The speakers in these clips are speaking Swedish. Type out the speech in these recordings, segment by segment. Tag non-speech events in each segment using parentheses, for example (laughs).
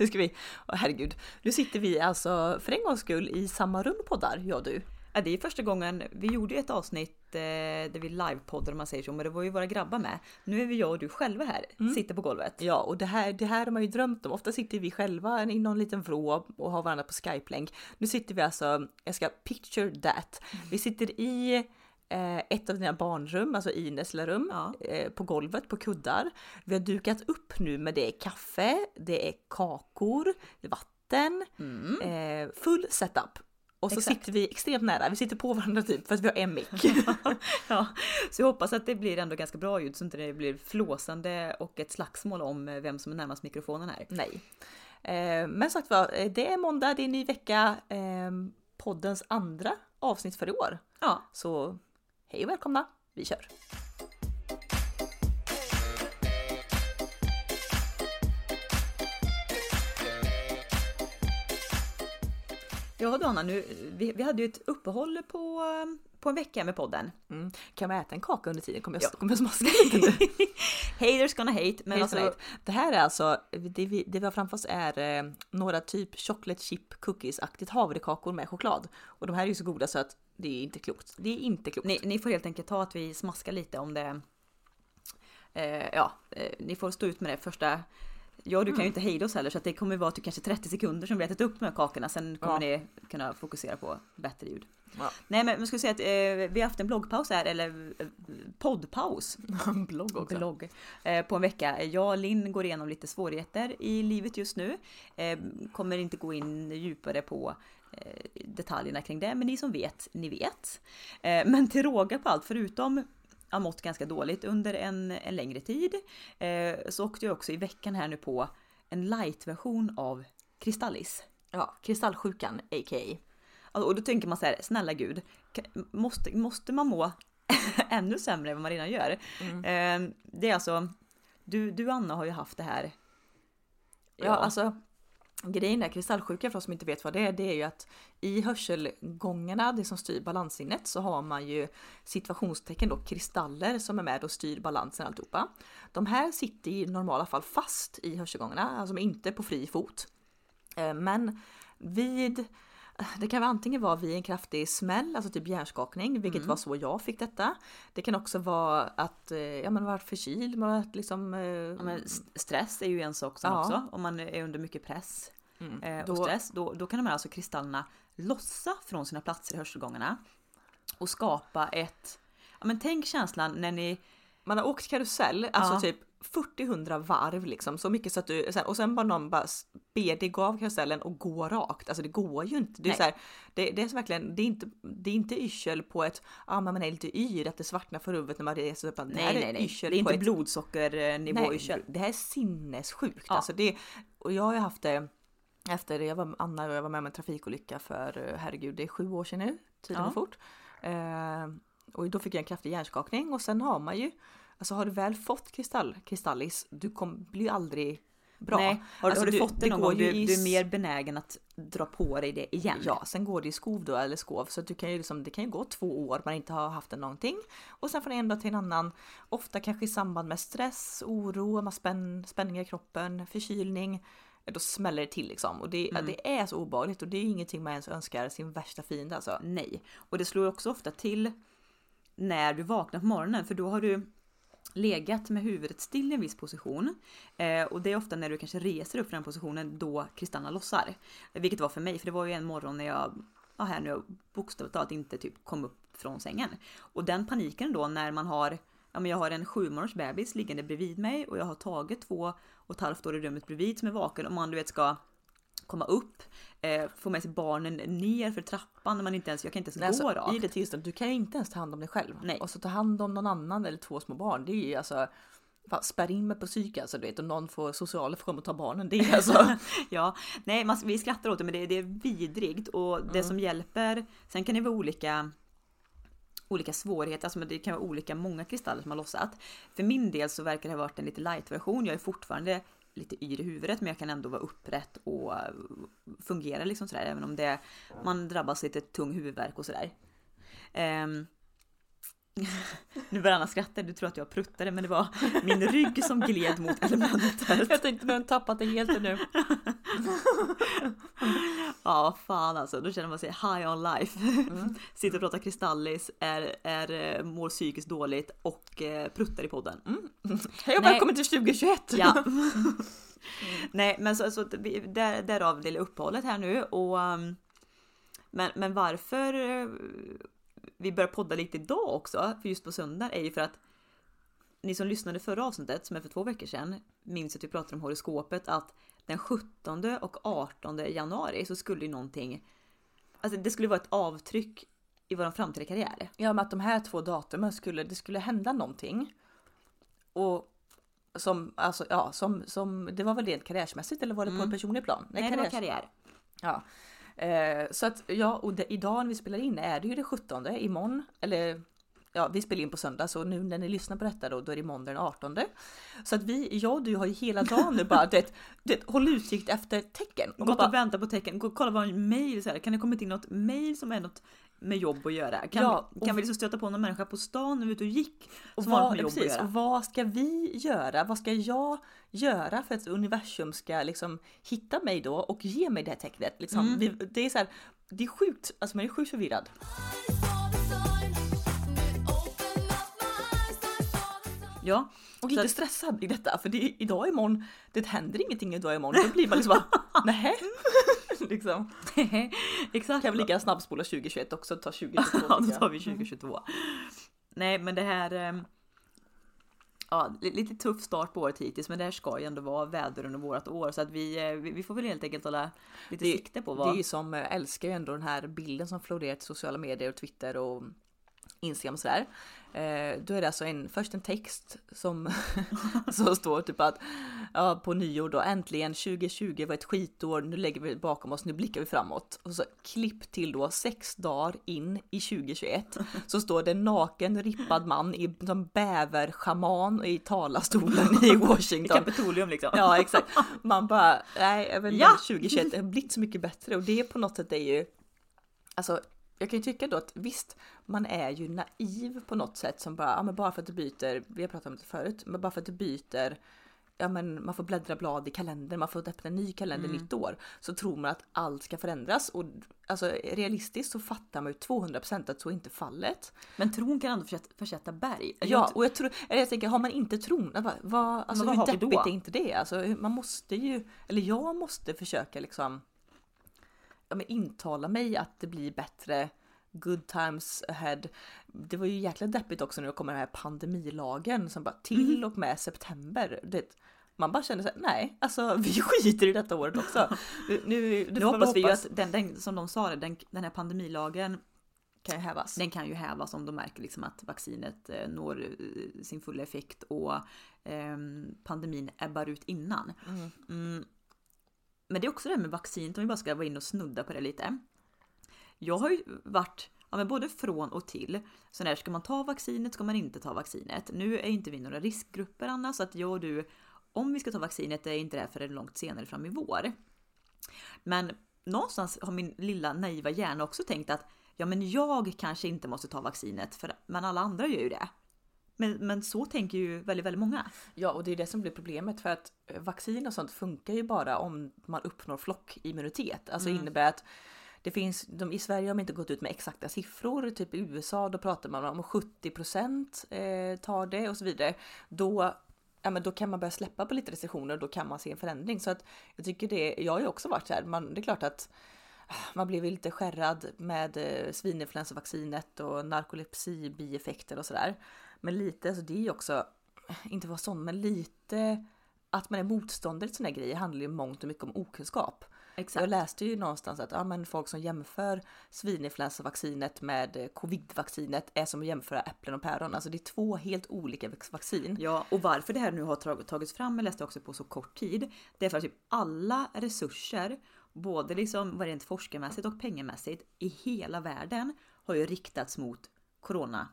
hur (laughs) ska vi? Åh, herregud, nu sitter vi alltså för en gångs skull i samma rum poddar, jag och du. Ja, det är första gången, vi gjorde ju ett avsnitt eh, där vi livepoddar om man säger så, men det var ju våra grabbar med. Nu är vi jag och du själva här, sitter på golvet. Ja, och det här, det här har man ju drömt om. Ofta sitter vi själva i någon liten vrå och har varandra på Skype-länk. Nu sitter vi alltså, jag ska picture that. Vi sitter i ett av dina barnrum, alltså Ines lilla rum, Ja. eh, på golvet på kuddar. Vi har dukat upp nu med det är kaffe, det är kakor, vatten, eh, full setup. Och så Exakt. sitter vi extremt nära, vi sitter på varandra typ för att vi har en mick. (laughs) ja, så jag hoppas att det blir ändå ganska bra ljud så inte det blir flåsande och ett slagsmål om eh, vem som är närmast mikrofonen här. Nej. Eh, men sagt var, eh, det är måndag, det är ny vecka. Eh, poddens andra avsnitt för i år. Ja, Så hej och välkomna, vi kör! ja då Anna, nu, vi, vi hade ju ett uppehåll på, på en vecka med podden. Mm. Kan man äta en kaka under tiden? Kommer jag, Ja. kommer jag smaska lite nu? (laughs) Haters gonna hate, men Hej, alltså, så Det här är alltså, det vi, det vi har framför oss är eh, några typ chocolate chip cookies-aktigt havrekakor med choklad. Och de här är ju så goda så att det är inte klokt. Det är inte klokt. ni, ni får helt enkelt ta att vi smaskar lite om det. Eh, ja, eh, ni får stå ut med det första. Ja, du kan ju inte hejda oss heller så att det kommer vara typ kanske 30 sekunder som vi ätit upp här kakorna. Sen kommer Ja. ni kunna fokusera på bättre ljud. Ja. Nej, men jag skulle säga att eh, vi har haft en bloggpaus här, eller eh, poddpaus. (laughs) Blogg också. blogg eh, på en vecka. Jag och Linn går igenom lite svårigheter i livet just nu. Eh, kommer inte gå in djupare på detaljerna kring det, men ni som vet, ni vet. Eh, men till råga på allt, förutom jag mått ganska dåligt under en, en längre tid, eh, så åkte jag också i veckan här nu på en light-version av Kristallis. Ja, kristallsjukan a.k.a. Alltså, Och då tänker man så här, snälla gud, måste, måste man må (laughs) ännu sämre än vad man redan gör? Eh, Det är alltså, du, du Anna har ju haft det här. Ja, alltså grejen är kristallsjuka för oss som inte vet vad det är, det är ju att i hörselgångarna, det som styr balanssinnet, så har man ju situationstecken då kristaller som är med och styr balansen alltihopa. De här sitter i normala fall fast i hörselgångarna, alltså de är inte på fri fot. Eh, men vid det kan antingen vara vid en kraftig smäll, alltså typ hjärnskakning, vilket var så jag fick detta. Det kan också vara att eh, ja, man varit förkyld, man varit liksom... eh, Ja, stress är ju en sak som Ja. också, om man är under mycket press eh, Då- och stress, då, då kan de här alltså kristallerna lossa från sina platser i hörselgångarna och skapa ett, ja men tänk känslan när ni, Man har åkt karusell, alltså typ 40-100 varv liksom, så mycket så att du, och sen bara någon bara ber dig gå av karusellen och gå rakt. Alltså det går ju inte. Det är, så här, det, det är så verkligen, det är inte, det är inte yrsel på ett, ja ah, men man är lite yr, att det svartnar för huvudet när man reser upp. Det nej här nej är nej, yrsel det är inte ett, blodsockernivå nej, yrsel. det här är sinnessjukt. Ja. Alltså det, och jag har ju haft det efter, jag var, Anna och jag var med om en trafikolycka för, herregud, det är sju år sedan nu, tiden Ja. går fort. Eh, och då fick jag en kraftig hjärnskakning och sen har man ju, alltså har du väl fått kristall, kristallis, du kommer bli aldrig bra. Nej, har, Alltså, har du du- fått det någon gång? Du, i du är mer benägen att dra på dig det igen. Ja, sen går det i skov då eller skov. Så du kan ju liksom, det kan ju gå två år man inte har haft det någonting. Och sen från en dag till en annan, ofta kanske i samband med stress, oro, man spänn, spänningar i kroppen, förkylning, då smäller det till liksom. Och det, ja, det är så obehagligt och det är ingenting man ens önskar sin värsta fiende alltså. Nej, och det slår också ofta till när du vaknar på morgonen för då har du legat med huvudet still i en viss position. Eh, och det är ofta när du kanske reser upp från den positionen då kristallerna lossar. Vilket var för mig, för det var ju en morgon när jag ja, här nu bokstavligt talat inte typ kom upp från sängen. Och den paniken då när man har Ja, men jag har en sju månaders bebis liggande bredvid mig och jag har tagit två och ett halvt år i rummet bredvid som är vaken och man du vet ska komma upp, eh, få med sig barnen ner för trappan när man inte ens, jag kan inte ens Nej, gå alltså, rakt. I det tillståndet, du kan ju inte ens ta hand om dig själv. Nej. Och så ta hand om någon annan eller två små barn, det är ju alltså Fan, spärr in mig på psyk alltså, du vet, och någon får sociala får komma och ta barnen. Det är alltså... (laughs) ja, nej, man, vi skrattar åt det, men det, det är vidrigt och det som hjälper. Sen kan det vara olika olika svårigheter, alltså det kan vara olika många kristaller som har lossat. För min del så verkar det ha varit en lite light version. Jag är fortfarande lite yr i huvudet men jag kan ändå vara upprätt och fungera liksom sådär även om det man drabbas lite tung huvudvärk och sådär. Ehm, nu börjar Anna skratta, du tror att jag pruttade men det var min rygg som gled mot elementet. Jag tänkte nu har tappat det helt nu. ja fan alltså, då känner man sig high on life. Mm. Sitter och pratar kristallis, är, är, eh, mår psykiskt dåligt och eh, pruttar i podden. Mm. Hej och välkommen till 2021! Ja. (laughs) Nej men så, så där, därav det uppehållet här nu och um, men, men varför eh, vi börjar podda lite idag också, för just på söndag är ju för att ni som lyssnade förra avsnittet, som är för två veckor sedan, minns att vi pratade om horoskopet att den 17 och 18 januari så skulle ju någonting, alltså det skulle vara ett avtryck i vår framtida karriär. Ja, men att de här två datumen skulle, det skulle hända någonting. Och som, alltså ja, som, som, det var väl rent karriärsmässigt eller var det på mm. en personlig plan? Nej, Nej det var karriär. Ja. Eh, så att ja, och det, idag när vi spelar in är det ju det 17 imorgon, eller ja, vi spelar in på söndag så nu när ni lyssnar på detta då, då är det måndag den 18. Så att vi, jag och du har ju hela dagen nu bara (laughs) det, det, håll utsikt efter tecken. Och Gått och vänta på tecken, gå och kolla vad en mail så här. kan det kommit in något mail som är något med jobb att göra? Kan, ja, vi, kan vi liksom stöta på någon människa på stan när vi ute och gick? Och vad, med jobb precis, att göra? Och vad ska vi göra? Vad ska jag göra för att universum ska liksom hitta mig då och ge mig det här tecknet? Liksom. Mm. Vi, det är så här, det är sjukt, alltså man är sjukt förvirrad. Ja. Och lite stressad i detta för det är idag imorgon, det händer ingenting idag imorgon. Då blir man liksom bara, (laughs) nähä? (laughs) liksom. (laughs) Exakt. Kan vi lika snabbspola 2021 också ta 2022? ja, då tar vi 2022. Mm. Nej, men det här. Ehm, ja, lite tuff start på året hittills, men det här ska ju ändå vara väder under vårt år så att vi, eh, vi, får väl helt enkelt hålla lite det, sikte på vad. Det är som eh, älskar ju ändå den här bilden som florerar i sociala medier och Twitter och Instagram och sådär. Eh, då är det alltså en, först en text som, (laughs) som står typ att ja, på nyår då äntligen 2020 var ett skitår, nu lägger vi bakom oss, nu blickar vi framåt. Och så klipp till då sex dagar in i 2021 så står det en naken rippad man i som bäverschaman i talarstolen i (laughs) Washington. I Kapitolium liksom. Ja exakt. Man bara, nej, inte, ja! 2021 har blivit så mycket bättre och det på något sätt är ju Alltså jag kan ju tycka då att visst, man är ju naiv på något sätt som bara, ja men bara för att du byter, vi har pratat om det förut, men bara för att du byter, ja men man får bläddra blad i kalendern, man får öppna en ny kalender mm. nytt år, så tror man att allt ska förändras och alltså realistiskt så fattar man ju 200% att så är inte fallet. Men tron kan ändå försätta berg. Ja, och jag tror, jag tänker, har man inte tron, vad, vad, alltså hur deppigt är inte det? Alltså man måste ju, eller jag måste försöka liksom men intala mig att det blir bättre good times ahead. Det var ju jäkla deppigt också när det kommer den här pandemilagen som bara till mm. och med september. Det, man bara känner såhär, nej, alltså (laughs) vi skiter i detta året också. Nu, nu, (laughs) nu hoppas vi ju att den, den, som de sa det, den, den här pandemilagen kan ju hävas. Den kan ju hävas om de märker liksom att vaccinet eh, når eh, sin fulla effekt och eh, pandemin ebbar ut innan. Mm. Mm. Men det är också det här med vaccinet, om vi bara ska vara inne och snudda på det lite. Jag har ju varit ja, men både från och till. Så när ska man ta vaccinet? Ska man inte ta vaccinet? Nu är inte vi några riskgrupper Anna, så att jag och du, om vi ska ta vaccinet, är inte det förrän långt senare fram i vår. Men någonstans har min lilla naiva hjärna också tänkt att ja, men jag kanske inte måste ta vaccinet, för, men alla andra gör ju det. Men, men så tänker ju väldigt, väldigt många. Ja, och det är det som blir problemet för att eh, vaccin och sånt funkar ju bara om man uppnår flockimmunitet. Alltså mm. innebär att det finns, de, i Sverige har de inte gått ut med exakta siffror, typ i USA då pratar man om 70 procent eh, tar det och så vidare. Då ja, men då kan man börja släppa på lite restriktioner och då kan man se en förändring. Så att jag tycker det, jag har ju också varit så här, man, det är klart att man blev lite skärrad med eh, svininfluensavaccinet och narkolepsi bieffekter och sådär. Men lite, alltså det är ju också, inte vara sån, men lite att man är motståndare till såna här grejer handlar ju mångt och mycket om okunskap. Exakt. Jag läste ju någonstans att ja, men folk som jämför svininfluensavaccinet med covidvaccinet är som att jämföra äpplen och päron. Alltså det är två helt olika vaccin. Ja, och varför det här nu har tagits fram, jag läste också på så kort tid, det är för att typ alla resurser, både liksom rent forskarmässigt och pengamässigt i hela världen har ju riktats mot corona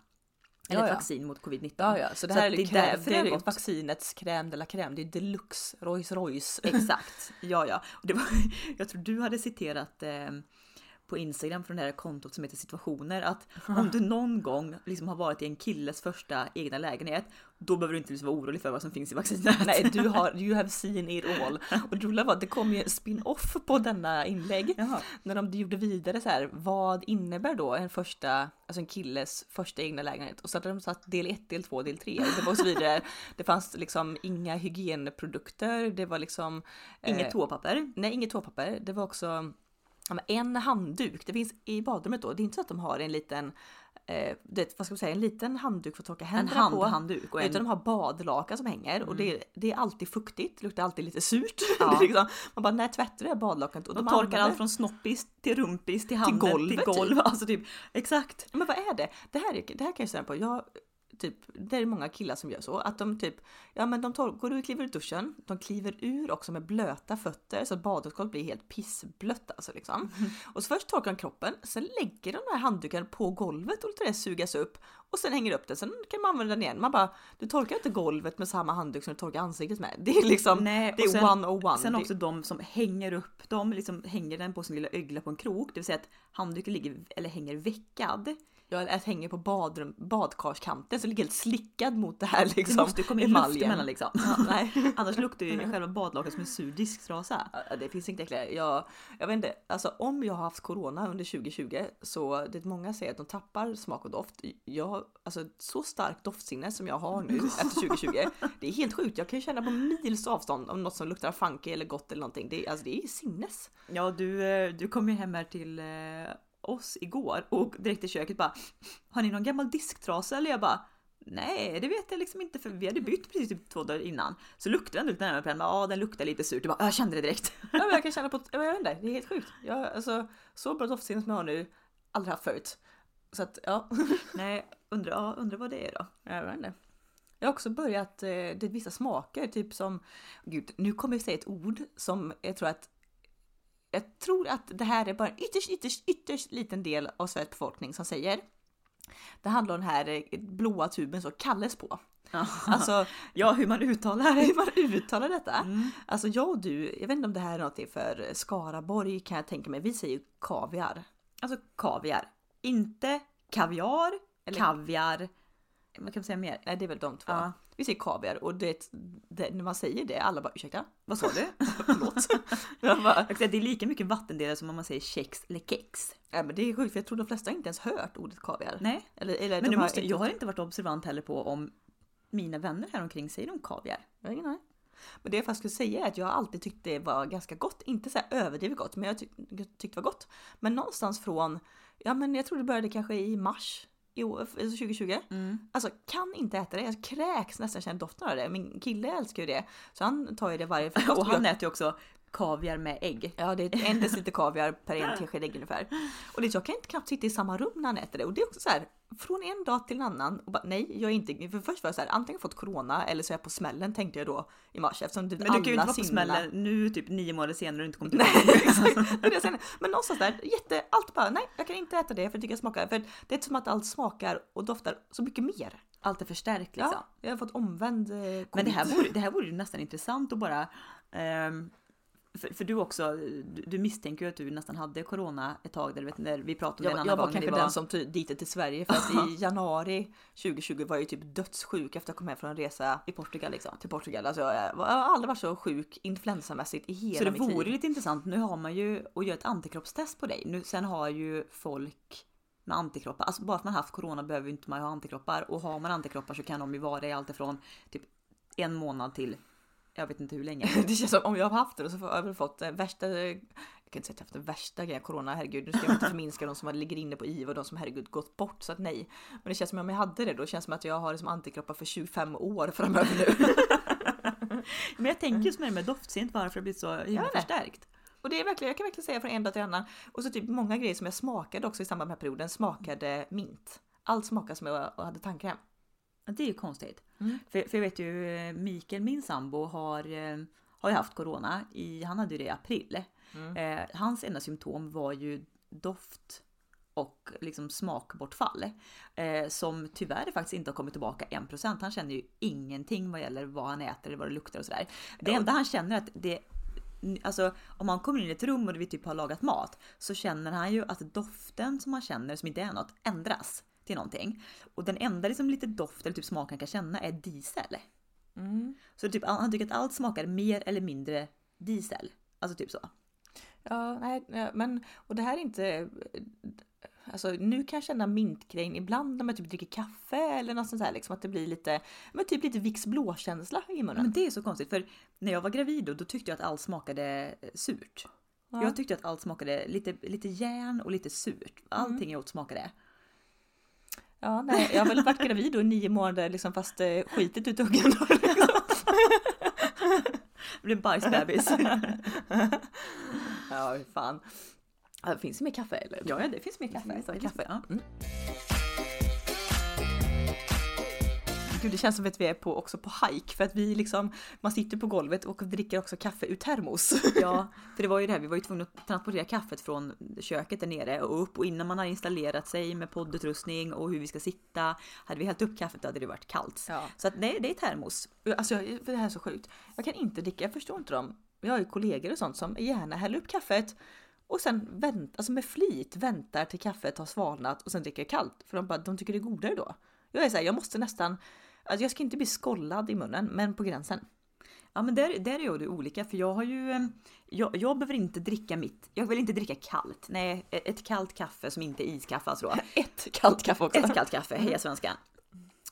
eller ja, ja. vaccin mot covid-19. Ja, ja, så det här så är, det, kräm, det är vaccinets crème de la crème. Det är deluxe Rolls Royce. Exakt. (laughs) Ja, ja. Och det var, (laughs) jag tror du hade citerat eh, på Instagram från det här kontot som heter situationer att (laughs) om du någon gång liksom har varit i en killes första egna lägenhet då behöver du inte liksom vara orolig för vad som finns i vaccinet. Nej, du (laughs) har, you have seen it all. Och det roliga var att det kom ju spin-off på denna inlägg. Jaha. När de gjorde vidare så här, vad innebär då en första, alltså en killes första egna lägenhet? Och så hade de satt del 1, del 2, del 3. Det var och så vidare. Det fanns liksom inga hygienprodukter, det var liksom... Inget eh, toapapper. Nej, inget toapapper. Det var också ja, en handduk. Det finns i badrummet då. Det är inte så att de har en liten eh, det, vad ska man säga, en liten handduk för att torka En händerna hand, på. handduk och en... Utan de har badlakan som hänger och det, är- det är alltid fuktigt, luktar alltid lite surt. (laughs) Ja. Liksom, man bara, när tvättar det här badlakanet? Och de de torkar använder- allt från snoppis till rumpis till handen till, golvet, golv. typ. (laughs) Alltså typ, exakt. Men vad är det? Det här, är, det här kan jag säga på. Jag, typ, det är många killar som gör så. Att de typ, ja men de tor- går ut, kliver ur duschen. De kliver ur också med blöta fötter så att badrumsgolvet blir helt pissblött alltså liksom. (laughs) Och så först torkar de kroppen, sen lägger de den här handduken på golvet och låter det sugas upp. Och sen hänger upp den, sen kan man använda den igen. Man bara, du torkar inte golvet med samma handduk som du torkar ansiktet med. (laughs) Det är liksom, Nej, det är sen- one oh one. Sen också de som hänger upp, de liksom hänger den på sin lilla ögla på en krok. Det vill säga att handduken ligger, eller hänger veckad. Ja, eller att hänger på badrum, badkarskanten så ligger helt slickad mot det här liksom. Det måste komma in luft emellan liksom. Ja, nej. (laughs) Annars luktar ju själva badlakan som en sur disktrasa. Ja, Det finns inte äckligare. Jag, jag vet inte, alltså om jag har haft corona under 2020 så det många säger att de tappar smak och doft. Jag, alltså så starkt doftsinne som jag har nu (laughs) efter 2020. Det är helt sjukt. Jag kan ju känna på mils avstånd om något som luktar funky eller gott eller någonting. Det, är- alltså det är sinnes. Ja, du, eh, du kom ju hem här till eh, oss igår och direkt i köket bara Har ni någon gammal disktrasa? Eller jag bara Nej, det vet jag liksom inte för vi hade bytt precis typ två dagar innan. Så luktade den lite närmare på den. Ja, den luktar lite surt. Jag bara, jag kände det direkt. Ja, men jag kan känna på, jag vet inte, det är helt sjukt. Jag, alltså, så bra doftsinne som jag har nu, aldrig haft förut. Så att ja, (laughs) Nej, undrar, ja, undrar vad det är då. jag vet inte. Jag har också börjat, eh, det är vissa smaker, typ som, gud, nu kommer jag säga ett ord som jag tror att jag tror att det här är bara en ytterst, ytterst, ytterst liten del av Sveriges befolkning som säger. Det handlar om den här eh, blåa tuben som kalles på. Alltså (laughs) Ja, hur man uttalar hur man uttalar detta. Mm. Alltså jag och du, jag vet inte om det här är något för Skaraborg kan jag tänka mig. Vi säger kaviar. Alltså kaviar. Inte kaviar, Eller- kaviar. Vad kan man säga mer? Nej, det är väl de två. Ja. Vi säger kaviar och det, det, när man säger det, alla bara ursäkta? Vad sa du? (laughs) (laughs) Förlåt. jag bara, Det är lika mycket vattendelare som om man säger kex eller kex. ja, men det är sjukt för jag tror de flesta inte ens hört ordet kaviar. Nej, Eller, eller men de måste, inte- jag har inte varit observant heller på om mina vänner här omkring säger de kaviar. Jag har ingen aning. Men det jag faktiskt skulle säga är att jag alltid tyckt det var ganska gott. Inte så överdrivet gott, men jag, tyck, jag tyckte det var gott. Men någonstans från, ja men jag tror det började kanske i mars i år, alltså 2020. Alltså kan inte äta det. Jag kräks nästan känner doften av det. Min kille älskar ju det. Så han tar ju det varje frukost. (laughs) Och han äter ju också kaviar med ägg. Ja, det är en deciliter kaviar per en tesked ägg ungefär. Och det, jag kan inte knappt sitta i samma rum när han äter det. Och det är också så här, från en dag till en annan. Och bara, nej, jag är inte, för först var jag så här, antingen fått corona eller så är jag på smällen tänkte jag då i mars. Eftersom typ Men du kan ju inte vara på smällen nu typ nio månader senare och inte kommit tillbaka. (laughs) Det det jag. Men någonstans där, jätte, allt bara, nej, jag kan inte äta det för jag tycker det smakar, för det är som att allt smakar och doftar så mycket mer. Allt är förstärkt liksom. Ja, jag har fått omvänd eh, Men det här, vore, det här vore ju nästan intressant att bara... ehm, för, för du också, du, du misstänker ju att du nästan hade corona ett tag där, vet, när vi pratade om det en annan jag var gång. kanske vi den som dit till Sverige för att i (laughs) januari 2020 var jag ju typ dödssjuk efter att jag kom hem från en resa i Portugal liksom. till Portugal. Alltså jag, var- jag har aldrig varit så sjuk influensamässigt i hela Så det mitt vore liv. lite intressant. Nu har man ju och gör ett antikroppstest på dig. Nu, sen har ju folk med antikroppar, alltså bara för att man haft corona behöver ju inte man ha antikroppar och har man antikroppar så kan de ju vara i allt ifrån typ en månad till jag vet inte hur länge. (laughs) Det känns som om jag har haft det så har jag väl fått eh, värsta jag kan inte säga att jag haft den värsta grejen, corona, herregud. Nu ska jag inte (laughs) förminska de som ligger inne på IVA och de som herregud gått bort, så att nej. Men det känns som om jag hade det då, känns som att jag har det som antikroppar för 25 år framöver nu. (laughs) Men jag tänker just med det med doftsinnet varför det blir så himla det. förstärkt. Och det är verkligen, jag kan verkligen säga från en dag till en annan. Och så typ många grejer som jag smakade också i samband med perioden smakade mint. Allt smakade som jag hade tandkräm. Det är ju konstigt. Mm. För, för jag vet ju eh, Mikael, min sambo, har, eh, har ju haft corona. I, han hade ju det i april. Mm. Eh, hans enda symptom var ju doft och liksom smakbortfall. Eh, som tyvärr faktiskt inte har kommit tillbaka 1%. Han känner ju ingenting vad gäller vad han äter eller vad det luktar och sådär. Det enda han känner är att det Alltså om man kommer in i ett rum och vi typ har lagat mat så känner han ju att doften som man känner som inte är något ändras till någonting. Och den enda liksom lite doft eller typ smak han kan känna är diesel. Mm. Så typ han tycker att allt smakar mer eller mindre diesel. Alltså typ så. Ja, nej, men och det här är inte. Alltså nu kan jag känna mintgrejen ibland när man typ dricker kaffe eller något sånt här liksom att det blir lite, men typ lite Vicks blå-känsla i munnen. Men det är så konstigt för när jag var gravid då, då tyckte jag att allt smakade surt. Ja. Jag tyckte att allt smakade lite, lite järn och lite surt. Allting jag åt smakade. Ja, nej, jag har väl varit gravid då i nio månader liksom fast eh, skitet ut ungen. då, liksom. (laughs) Det blev bajsbebis. ja, fan. Finns det mer kaffe eller? ja, det finns mer kaffe. finns mer Det finns- kaffe. Ja. Mm. Gud, det känns som att vi är på, också på hike för att vi liksom, man sitter på golvet och dricker också kaffe ur termos. (laughs) Ja, (laughs) för det var ju det här, vi var ju tvungna att transportera kaffet från köket där nere och upp och innan man har installerat sig med poddutrustning och hur vi ska sitta. Hade vi hällt upp kaffet då hade det varit kallt. Ja. Så att nej, det är termos. Alltså, det här är så sjukt. Jag kan inte dricka, jag förstår inte dem. Jag har ju kollegor och sånt som gärna häller upp kaffet och sen vänt, alltså med flit väntar till kaffet har svalnat och sen dricker kallt. För de, bara, de tycker det är godare då. Jag är så här, jag måste nästan, alltså jag ska inte bli skollad i munnen, men på gränsen. Ja men där, där är jag det olika för jag har ju, eh, jag, jag behöver inte dricka mitt, jag vill inte dricka kallt. Nej, ett kallt kaffe som inte är iskaffe alltså. (laughs) Ett kallt kaffe också. Ett kallt kaffe, heja svenskan.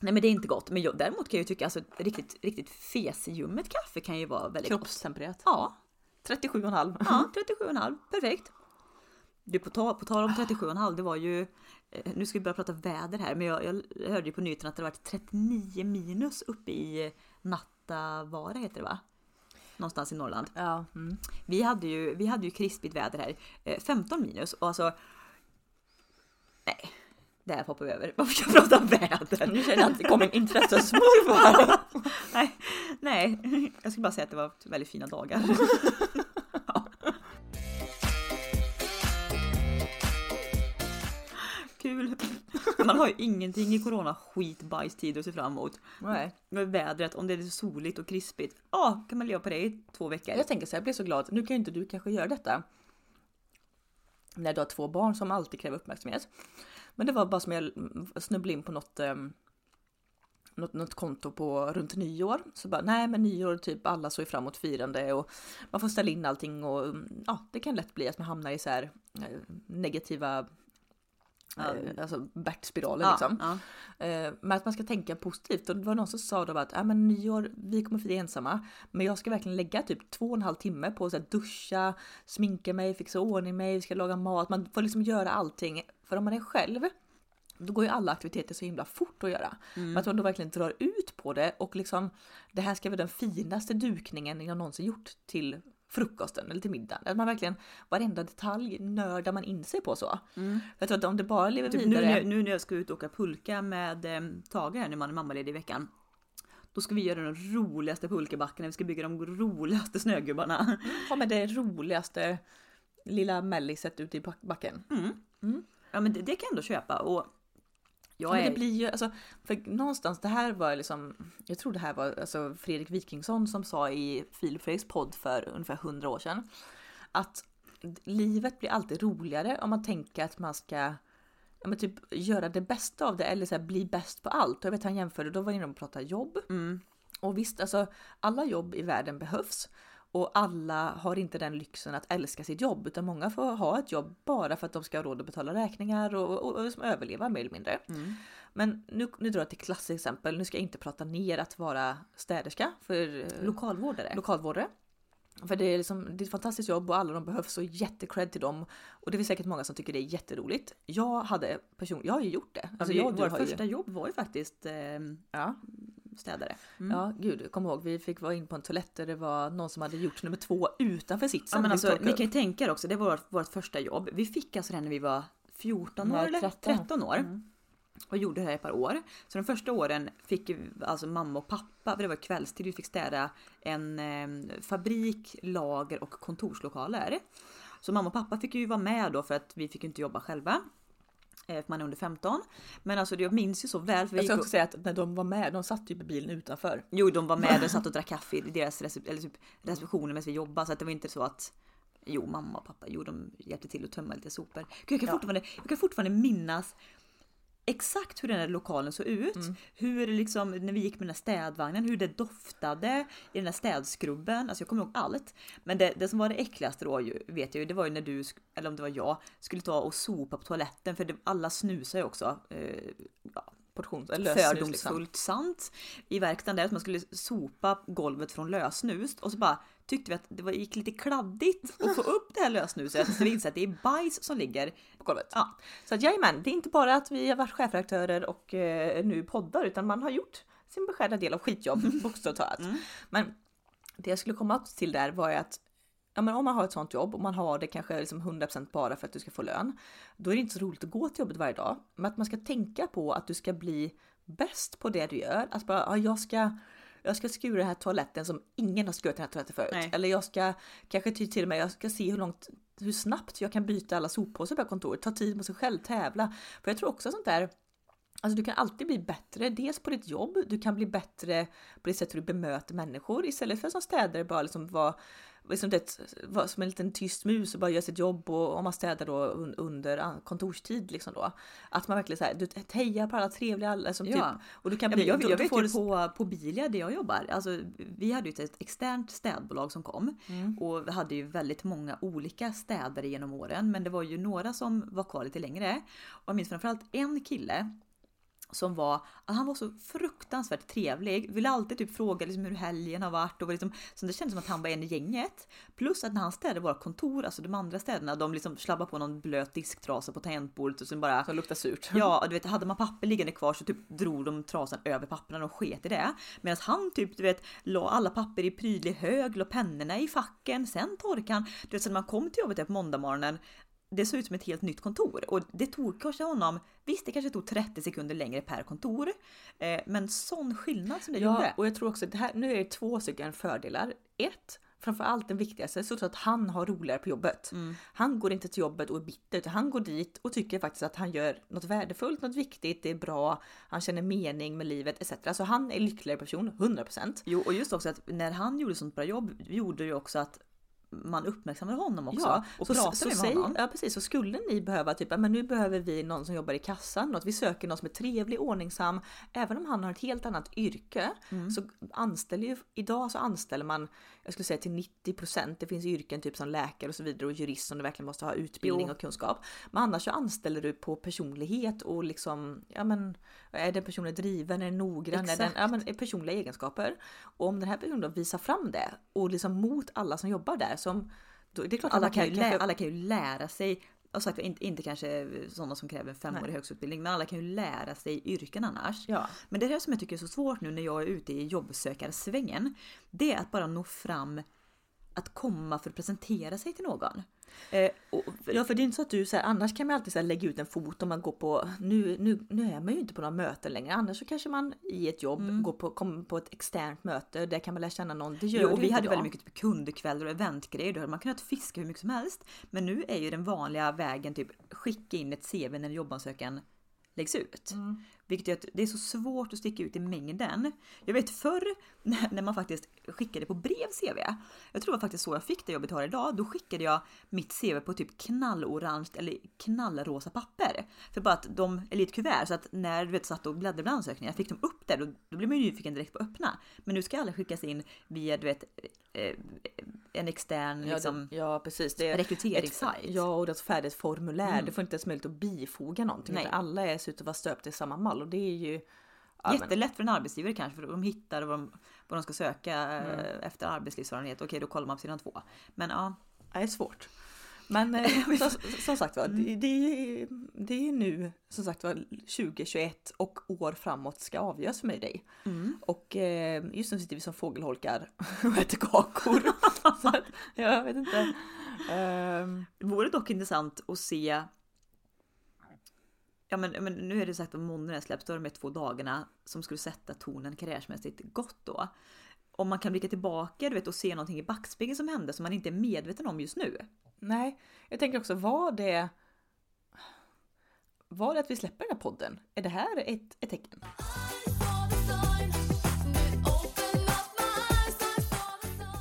Nej men det är inte gott. Men jag, däremot kan jag ju tycka alltså riktigt, riktigt fesljummet kaffe kan ju vara väldigt gott. Kroppstempererat. Ja, 37,5. ja (laughs) 37,5 perfekt. Du på, ta, på tal om 37,5 det var ju, eh, nu ska vi börja prata väder här men jag, jag hörde ju på nyheterna att det varit 39 minus uppe i Nattavara heter det va? Någonstans i Norrland. Ja, mm. Vi hade ju, vi hade ju krispigt väder här. Eh, 15 minus och alltså... Nej, det här hoppar vi över. (laughs) Varför ska jag prata väder? Nu känner jag att det kommer en intressesmurf (laughs) här. nej, nej, jag skulle bara säga att det var väldigt fina dagar. (laughs) Man har ju ingenting i corona skitbajstider att se fram emot. Nej. Med vädret, om det är soligt och krispigt. Ja, kan man leva på det i två veckor. Jag tänker så här, jag blir så glad. Nu kan ju inte du kanske göra detta. När du har två barn som alltid kräver uppmärksamhet. Men det var bara som jag snubblade in på något, um, något, något konto på runt nyår. Så bara, nej men nyår, typ alla såg fram emot firande och man får ställa in allting och mm, ja, det kan lätt bli att man hamnar i så här eh, negativa Ja. eh, alltså Bert-spiraler ja, liksom. ja. Eh, Men att man ska tänka positivt. Och det var någon som sa då att ja, men nyår, vi kommer fira ensamma. Men jag ska verkligen lägga typ två och en halv timme på att duscha, sminka mig, fixa ordning mig, ska laga mat. Man får liksom göra allting. För om man är själv, då går ju alla aktiviteter så himla fort att göra. Men att man då verkligen drar ut på det och liksom det här ska vara den finaste dukningen jag någonsin gjort till frukosten eller till middagen. Att man verkligen varenda detalj nördar man in sig på så. För jag tror att om det bara lever Typ nu, vidare. när, nu när jag ska ut och åka pulka med eh, Tage här när man är mammaledig i veckan. Då ska vi göra den roligaste pulkabackarna, vi ska bygga de roligaste snögubbarna. ha med det roligaste lilla melliset ute i back- backen. Ja men det, det kan jag ändå köpa och jag Ja, men är... det blir ju, alltså, för någonstans, det här var liksom, jag tror det här var alltså Fredrik Wikingsson som sa i Filip Fredriks podd för ungefär 100 år sedan. Att livet blir alltid roligare om man tänker att man ska ja, men typ göra det bästa av det eller så här, bli bäst på allt. Och jag vet han jämförde, då var inne och pratade jobb. Mm. Och visst, alltså alla jobb i världen behövs. Och alla har inte den lyxen att älska sitt jobb, utan många får ha ett jobb bara för att de ska ha råd att betala räkningar och, och, och liksom överleva mer eller mindre. Mm. Men nu, nu drar jag till klassexempel. Nu ska jag inte prata ner att vara städerska för eh, Lokalvårdare. lokalvårdare. För det är, liksom, det är ett fantastiskt jobb och alla de behövs och jättecred till dem. Och det är säkert många som tycker det är jätteroligt. Jag hade person, jag har ju gjort det. alltså, jag och du vårt har ju- första jobb var ju faktiskt eh, Ja, städare. Mm. ja, gud, kom ihåg, vi fick vara in på en toalett där det var någon som hade gjort nummer två utanför sitsen. Ja, men Vi alltså, ni kan ju tänka er också, det var vårt, vårt första jobb. Vi fick alltså det när vi var 14 år eller 13. 13 år. Mm. Och gjorde det här ett par år. Så de första åren fick alltså mamma och pappa, för det var kvällstid, vi fick städa en eh, fabrik, lager och kontorslokaler. Så mamma och pappa fick ju vara med då för att vi fick inte jobba själva. Eh, för man är under 15. Men alltså jag minns ju så väl. För jag ska också säga att när de var med, de satt ju på bilen utanför. Jo, de var med och satt och (laughs) drack kaffe i deras recep eller typ receptioner medan vi jobbade. Så att det var inte så att Jo, mamma och pappa, jo de hjälpte till att tömma lite sopor. Gud, jag, kan ja. fortfarande, jag kan fortfarande minnas exakt hur den här lokalen såg ut. Mm. Hur liksom, när vi gick med den här städvagnen, hur det doftade i den här städskrubben. Alltså jag kommer ihåg allt. Men det, det som var det äckligaste då vet jag ju, det var ju när du, eller om det var jag, skulle ta och sopa på toaletten. För det, alla snusar ju också. Eh, ja, portion, fördomsfullt liksom. sant i verkstaden där att man skulle sopa golvet från lösnus och så bara tyckte vi att det gick lite kladdigt att få upp det här lösnuset så vi insåg att det är bajs som ligger på golvet. Ja. Så att jajamän, det är inte bara att vi har varit chefredaktörer och eh, nu poddar utan man har gjort sin beskärda del av skitjobb (laughs) bokstavligt talat. Mm. Men det jag skulle komma till där var ju att ja, men om man har ett sånt jobb och man har det kanske liksom 100% bara för att du ska få lön, då är det inte så roligt att gå till jobbet varje dag. Men att man ska tänka på att du ska bli bäst på det du gör. Att bara, ja, jag ska jag ska skura den här toaletten som ingen har skurit den här toaletten förut. Nej. Eller jag ska kanske till och med, jag ska se hur långt, hur snabbt jag kan byta alla soppåsar på kontoret. Ta tid på sig själv, tävla. För jag tror också sånt där Alltså du kan alltid bli bättre, dels på ditt jobb, du kan bli bättre på det sätt hur du bemöter människor istället för som städare bara liksom vara liksom det, som en liten tyst mus och bara gör sitt jobb och om man städar då under kontorstid liksom då. Att man verkligen så här, du hejar på alla trevliga alla som ja. typ. Och du kan bli, ja, jag, jag vet ju på, på Bilia där jag jobbar, alltså vi hade ju ett externt städbolag som kom mm. och vi hade ju väldigt många olika städare genom åren men det var ju några som var kvar lite längre. Och jag minns framförallt en kille som var, han var så fruktansvärt trevlig, ville alltid typ fråga liksom hur helgen har varit och liksom, så det kändes som att han var en i gänget. Plus att när han städade våra kontor, alltså de andra städerna, de liksom slabbade på någon blöt disktrasa på tangentbordet och sen bara... Som luktar surt. (laughs) Ja, du vet, hade man papper liggande kvar så typ drog de trasan över papperna och sket i det. Medan han typ, du vet, la alla papper i prydlig hög, la pennorna i facken, sen torkade han. Du vet, så när man kom till jobbet på måndag morgonen, det såg ut som ett helt nytt kontor och det tog kanske honom, visst det kanske tog 30 sekunder längre per kontor, eh, men sån skillnad som det ja, gjorde. och jag tror också att det här, nu är det två stycken fördelar. Ett, framförallt den viktigaste, så att han har roligare på jobbet. Mm. Han går inte till jobbet och är bitter, utan han går dit och tycker faktiskt att han gör något värdefullt, något viktigt, det är bra, han känner mening med livet etc. Så han är lyckligare person, 100%. Jo, och just också att när han gjorde sånt bra jobb gjorde ju också att man uppmärksammade honom också ja, och så, pratade så, med säg, honom. Ja precis, så skulle ni behöva typ, men nu behöver vi någon som jobbar i kassan, något, vi söker någon som är trevlig, ordningsam, även om han har ett helt annat yrke mm. så anställer ju, idag så anställer man, jag skulle säga till 90% det finns yrken typ som läkare och så vidare och jurist som du verkligen måste ha utbildning jo. och kunskap. Men annars så anställer du på personlighet och liksom, ja men är den personen driven, är den noggrann, Exakt. är den, ja men personliga egenskaper. Och om den här personen då visar fram det och liksom mot alla som jobbar där som då, det är klart alla, kan ju lä- alla kan ju lära sig och sagt inte, inte kanske sådana som kräver en femårig högskoleutbildning, men alla kan ju lära sig yrken annars. Ja. Men det här som jag tycker är så svårt nu när jag är ute i jobbsökarsvängen, det är att bara nå fram att komma för att presentera sig till någon. Eh, och, ja för det är inte så att du så här, annars kan man alltid så här, lägga ut en fot om man går på, nu, nu, nu är man ju inte på några möten längre, annars så kanske man i ett jobb mm. går på, kommer på ett externt möte, där kan man lära känna någon. Det gör jo, och vi hade väldigt mycket typ kundkvällar och eventgrejer, då hade man kunnat fiska hur mycket som helst. Men nu är ju den vanliga vägen typ skicka in ett CV när jobbansökan läggs ut. Mm. Vilket gör att det är så svårt att sticka ut i mängden. Jag vet förr när man faktiskt skickade på brev CV. Jag tror det var faktiskt så jag fick det jobbet jag har idag. Då skickade jag mitt CV på typ knallorange eller knallrosa papper. För bara att de, eller ett kuvert, så att när du vet satt och bläddrade bland ansökningar, fick de upp det, då, då blir man ju nyfiken direkt på att öppna. Men nu ska alla skickas in via du vet eh, en extern ja, liksom, det, ja, precis. Det är rekryteringssajt. Ja, och det är ett färdigt formulär. Mm. Du får inte ens möjlighet att bifoga någonting. Nej. Alla är ute att vara stöpta i samma mall och det är ju Ja, Jättelätt för en arbetsgivare kanske för de hittar vad de, vad de ska söka mm. Eh, efter arbetslivserfarenhet. Okej, då kollar man på sidan två. Men ja. Det är svårt. Men eh, (laughs) som, som sagt var, mm. det, det, är, det är nu som sagt var 2021 och år framåt ska avgöras för mig och dig. Mm. Och eh, just nu sitter vi som fågelholkar (laughs) och äter kakor. (laughs) så att, jag vet inte. Um, det vore dock intressant att se Ja men, men nu är det sagt att månaden släpps, då är de två dagarna som skulle sätta tonen karriärsmässigt gott då. Om man kan blicka tillbaka du vet, och se någonting i backspegeln som hände som man inte är medveten om just nu. Nej, jag tänker också var det var det att vi släpper den här podden? Är det här ett, ett tecken?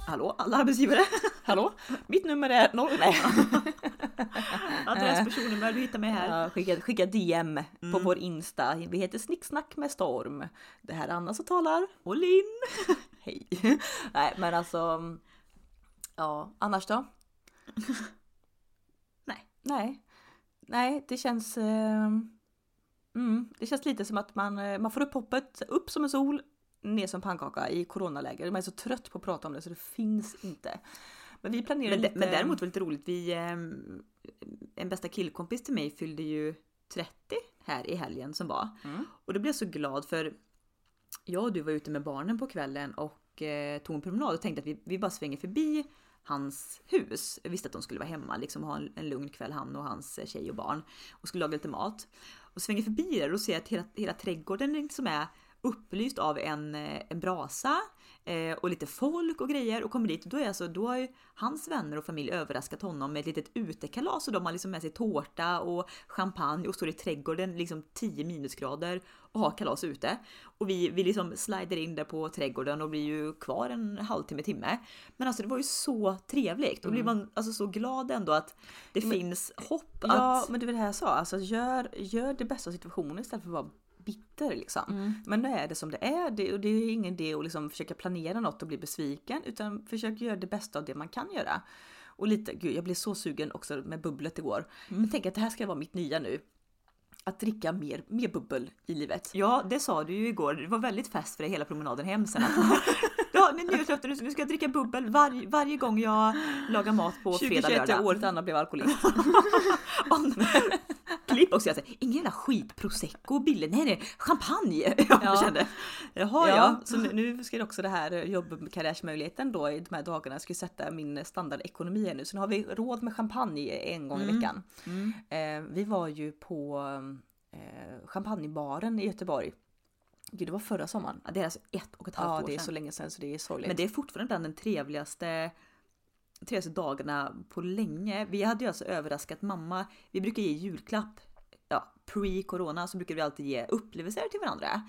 Hallå alla arbetsgivare! Hallå? (laughs) Mitt nummer är noll. Nej. (laughs) (laughs) Adress, personnummer, du hittar mig här. Ja, skicka, skicka DM på vår Insta. Vi heter Snicksnack med Storm. Det här är Anna som talar. Och Linn! (laughs) Hej! (laughs) Nej men alltså. Ja, annars då? Nej. Nej. Nej, det känns. Eh, mm, det känns lite som att man, eh, man får upp hoppet, upp som en sol, ner som pannkaka i coronaläger. Man är så trött på att prata om det så det finns inte. Men vi planerar Men, lite. men däremot var det lite roligt, vi, ehm, en bästa killkompis till mig fyllde ju 30 här i helgen som var. Mm. Och då blev jag så glad för jag och du var ute med barnen på kvällen och eh, tog en promenad och tänkte att vi, vi bara svänger förbi hans hus. Jag visste att de skulle vara hemma, liksom ha en, en lugn kväll han och hans eh, tjej och barn. Och skulle laga lite mat. Och svänger förbi där och ser att hela, hela trädgården liksom är upplyst av en, eh, en brasa eh, och lite folk och grejer och kommer dit och då är alltså, då har ju hans vänner och familj överraskat honom med ett litet utekalas och de har liksom med sig tårta och champagne och står i trädgården liksom 10 minusgrader och har kalas ute. Och vi, vi liksom slider in där på trädgården och blir ju kvar en halvtimme, timme. Men alltså det var ju så trevligt. Då blir man alltså så glad ändå att det finns hopp Ja, att... men det var det här jag sa. Alltså gör, gör det bästa av situationen istället för att vara bitter liksom. Mm. Men nu är det som det är det, och det är ingen idé att liksom försöka planera något och bli besviken utan försök göra det bästa av det man kan göra. Och lite, gud jag blev så sugen också med bubblet igår. Mm. Jag tänker att det här ska vara mitt nya nu. Att dricka mer, mer bubbel i livet. Ja, det sa du ju igår. Det var väldigt fest för dig hela promenaden hem sen. (laughs) Ja, men nyårslöfte, nu ska jag dricka bubbel var, varje gång jag lagar mat på (laughs) fredag, 2021 lördag. året Anna blev alkoholist. (laughs) Klipp också, jag säger, ingen jävla skit prosecco, billig, nej nej, champagne! (laughs) Jag Ja. kände, jaha ja. Ja, så nu, nu ska det också det här jobbkarriärsmöjligheten då i de här dagarna ska sätta min standardekonomi nu. Så nu har vi råd med champagne en gång i Mm. veckan. Mm. Eh, vi var ju på eh, champagnebaren i Göteborg. Gud, det var förra sommaren. Ja, det är alltså ett och ett halvt Ja, år det är sedan. så länge sedan så det är sorgligt. Men det är fortfarande bland den trevligaste trevligaste dagarna på länge. Vi hade ju alltså överraskat mamma. Vi brukar ge julklapp. Ja, pre-corona så brukar vi alltid ge upplevelser till varandra.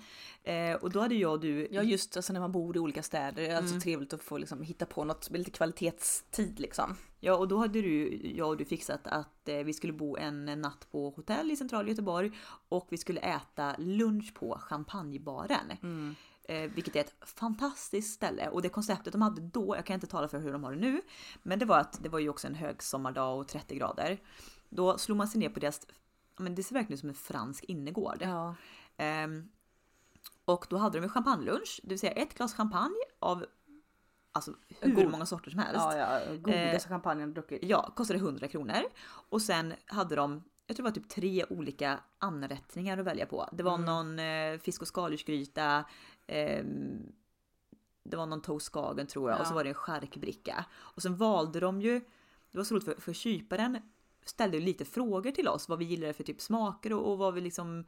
Eh, och då hade jag och du Ja just alltså när man bor i olika städer, det är Mm. alltså trevligt att få liksom, hitta på något med lite kvalitetstid liksom. Ja, och då hade du, jag och du fixat att eh, vi skulle bo en natt på hotell i centrala Göteborg och vi skulle äta lunch på champagnebaren. Eh, vilket är ett fantastiskt ställe och det konceptet de hade då, jag kan inte tala för hur de har det nu, men det var att det var ju också en högsommardag och 30 grader. Då slog man sig ner på deras, men det ser verkligen ut som en fransk innergård. Ja. Ehm, och då hade de en champagnelunch, det vill säga ett glas champagne av alltså hur God. många sorter som helst. Ja, ja, godaste Eh, champagnen druckit. Ja, kostade 100 kronor. Och sen hade de, jag tror det var typ tre olika anrättningar att välja på. Det var Mm. någon eh, fisk och skaldjursgryta, ehm, det var någon toast skagen tror jag och så Ja. var det en charkbricka. Och sen valde de ju, det var så roligt för, för kyparen ställde lite frågor till oss vad vi gillade för typ smaker och, och vad vi liksom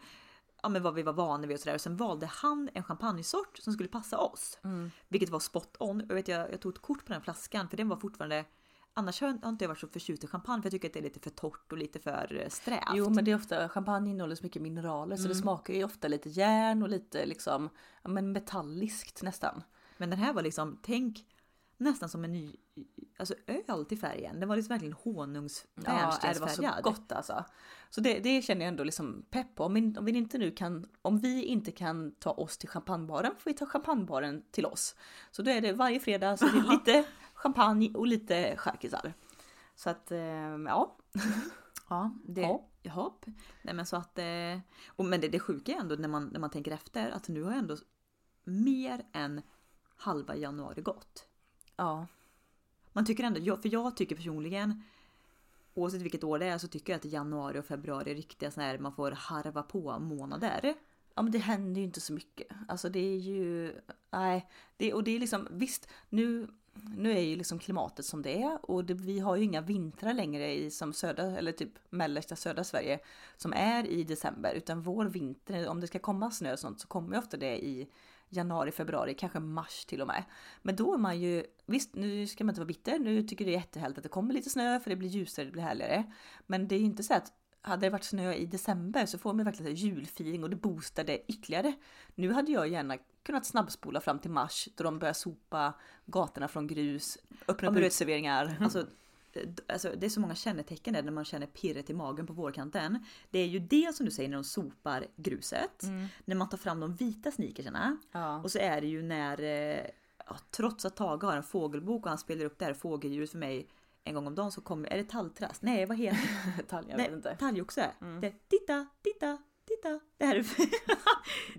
Ja men vad vi var vana vid och sådär. Och sen valde han en champagnesort som skulle passa oss. Mm. Vilket var spot on. Jag, vet, jag, jag tog ett kort på den flaskan för den var fortfarande Annars har har inte jag varit så förtjust i champagne för jag tycker att det är lite för torrt och lite för eh, strävt. Jo men det är ofta, champagne innehåller så mycket mineraler så det Mm. smakar ju ofta lite järn och lite liksom, ja, men metalliskt nästan. Men den här var liksom, tänk nästan som en ny alltså öl till färgen. Den var liksom verkligen Ja, det var så honungsbärnstensfärgad. gott alltså. Så det, det känner jag ändå liksom pepp på. Om vi, om vi inte nu kan, om vi inte kan ta oss till champagnebaren får vi ta champagnebaren till oss. Så då är det varje fredag så det är lite champagne och lite charkisar. Så att, eh, ja. Ja, det, Ja. jaha. Nej men så att, eh, och, men det, det sjuka är ändå när man, när man tänker efter att nu har ändå mer än halva januari gått. Ja. Man tycker ändå, för jag tycker personligen Oavsett vilket år det är så tycker jag att januari och februari är riktiga sådana här man får harva på månader. Ja men det händer ju inte så mycket. Alltså det är ju, nej. Det, och det är liksom, visst nu, nu är ju liksom klimatet som det är och det, vi har ju inga vintrar längre i som södra eller typ mellersta södra Sverige som är i december utan vår vinter, om det ska komma snö och sånt så kommer ju ofta det i januari, februari, kanske mars till och med. Men då är man ju, visst nu ska man inte vara bitter, nu tycker det är jättehärligt att det kommer lite snö för det blir ljusare, det blir härligare. Men det är ju inte så att hade det varit snö i december så får man verkligen julfeeling och det boostar det ytterligare. Nu hade jag gärna kunnat snabbspola fram till mars då de börjar sopa gatorna från grus, öppna Ja, upp du- uteserveringar. Alltså, alltså, det är så många kännetecken där när man känner pirret i magen på vårkanten. Det är ju det som du säger när de sopar gruset. När man tar fram de vita sneakersarna. Ja. Och så är det ju när, eh, ja, trots att Tage har en fågelbok och han spelar upp det här fågeldjuret för mig en gång om dagen så kommer, är det talltrast? Nej vad heter det? (laughs) Detalj, jag vet inte. Talgoxe. Det är titta, titta, titta. Det här är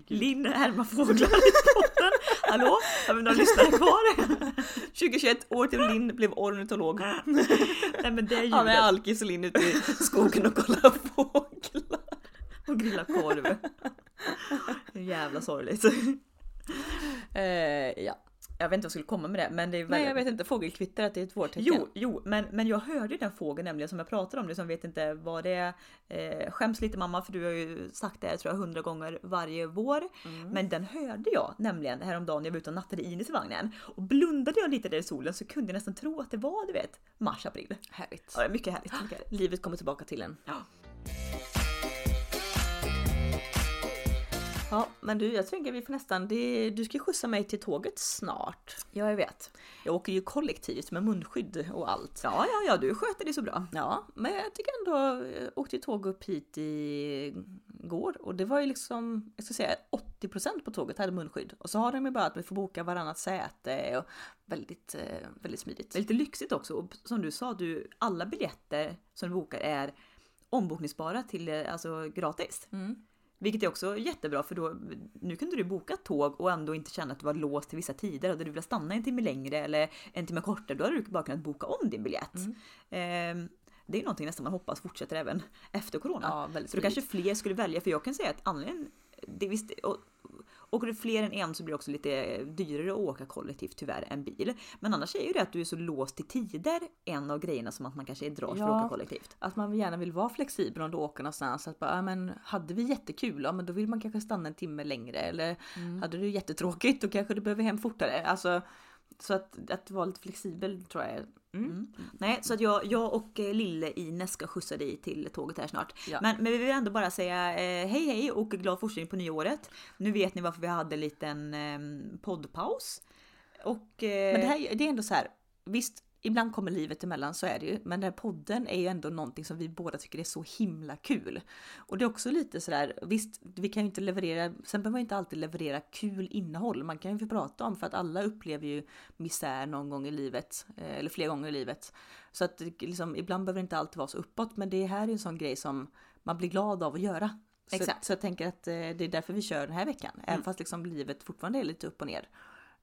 (laughs) Linn härmar fåglar i podden. Hallå? Har vi några lyssnare kvar? (laughs) 2021, år till Linn blev ornitolog. (laughs) Nej men det är Han är alkis och Linn ute i skogen och kollar fåglar. Och grilla korv. (laughs) Jävla sorgligt. Eh, ja. Jag vet inte vad jag skulle komma med det men det är Nej väldigt... jag vet inte, fågelkvitter att det är ett vårtecken. Jo, jo men, men jag hörde ju den fågeln nämligen som jag pratade om, det som vet inte vad det är. Eh, skäms lite mamma för du har ju sagt det här tror jag hundra gånger varje vår. Men den hörde jag nämligen häromdagen när jag var ute och nattade Inis i vagnen. Och blundade jag lite där i solen så kunde jag nästan tro att det var du vet mars, april. Härligt. Ja, mycket härligt. Mycket härligt. Livet kommer tillbaka till en. Ja. Ja, men du, jag tänker vi får nästan, det, du ska ju skjutsa mig till tåget snart. ja, jag vet. Jag åker ju kollektivt med munskydd och allt. Ja, ja, ja, du sköter det så bra. Ja, men jag tycker ändå, jag åkte ju tåg upp hit i går och det var ju liksom, jag ska säga 80% på tåget hade munskydd. Och så har de ju bara att vi får boka varannat säte och väldigt, eh, väldigt smidigt. Lite lyxigt också. Och som du sa, du, alla biljetter som du bokar är ombokningsbara till eh, alltså gratis. Mm. Vilket är också jättebra för då, nu kunde du boka tåg och ändå inte känna att du var låst till vissa tider. Hade du velat stanna en timme längre eller en timme kortare då hade du bara kunnat boka om din biljett. Mm. Ehm, det är någonting nästan man hoppas fortsätter även efter corona. Ja, väldigt så då kanske fler skulle välja, för jag kan säga att anledningen, det visst, och, Åker du fler än en så blir det också lite dyrare att åka kollektivt tyvärr än bil. Men annars är ju det att du är så låst till tider en av grejerna som att man kanske drar för Ja. att åka kollektivt. Att man gärna vill vara flexibel om du åker någonstans. Att bara, ja, men hade vi jättekul, ja men då vill man kanske stanna en timme längre. Eller hade du jättetråkigt, då kanske du behöver hem fortare. Alltså, så att, att vara lite flexibel tror jag är... Mm. Nej, så att jag, jag och eh, lille Ines ska skjutsa dig till tåget här snart. Ja. Men, men vi vill ändå bara säga eh, hej hej och glad fortsättning på nyåret. Nu vet ni varför vi hade en liten eh, poddpaus. Och, eh, Men det, här, det är ändå så här, visst, ibland kommer livet emellan, så är det ju. Men den här podden är ju ändå någonting som vi båda tycker är så himla kul. Och det är också lite sådär, visst, vi kan ju inte leverera, sen behöver man inte alltid leverera kul innehåll. Man kan ju få prata om, för att alla upplever ju misär någon gång i livet, eh, eller flera gånger i livet. Så att liksom, ibland behöver det inte alltid vara så uppåt, men det här är en sån grej som man blir glad av att göra. Så, Exakt. så jag tänker att eh, det är därför vi kör den här veckan, även fast liksom livet fortfarande är lite upp och ner.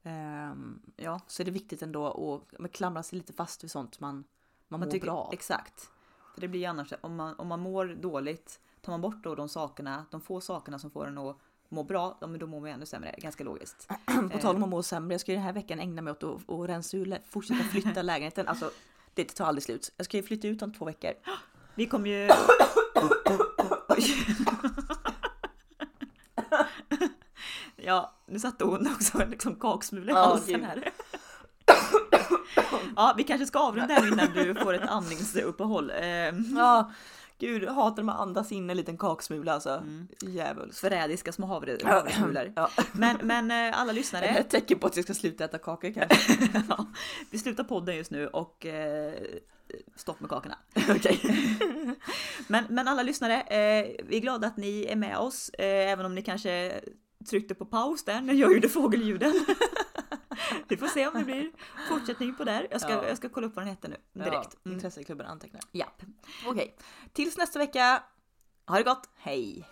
Ehm, ja, så är det viktigt ändå att klamra sig lite fast vid sånt man, man, man mår tycker, bra av. Exakt. För det blir ju annars, om man, om man mår dåligt, tar man bort då de sakerna, de få sakerna som får en att må bra, då mår man ännu sämre. Ganska logiskt. (clears throat) På tal om att må sämre, jag ska ju den här veckan ägna mig åt att, att rensa ur, fortsätta flytta (laughs) lägenheten. Alltså, det tar aldrig slut. Jag ska ju flytta ut om två veckor. (gasps) Vi kommer ju... (clears throat) (laughs) (laughs) Ja, nu satte hon också en liksom kaksmula i Ja, halsen här. ja, vi kanske ska avrunda här innan du får ett andningsuppehåll. Ehm, Ja, gud, jag hatar när man andas in en liten kaksmula alltså. Mm. Djävulskt. förrädiska små havre, havresmulor. Ja. Men, men eh, alla Det är lyssnare, ett tecken på att jag ska sluta äta kakor kanske. (laughs) ja, vi slutar podden just nu och eh, stopp med kakorna. (laughs) Okej. Men, men alla lyssnare, eh, vi är glada att ni är med oss, eh, även om ni kanske tryckte på paus där när jag gjorde fågelljuden. (laughs) vi får se om det blir fortsättning på där. Jag ska, Ja. jag ska kolla upp vad den heter nu direkt. Ja, Mm. Intresseklubben antecknar. Japp. Okej, tills nästa vecka. Ha det gott! Hej!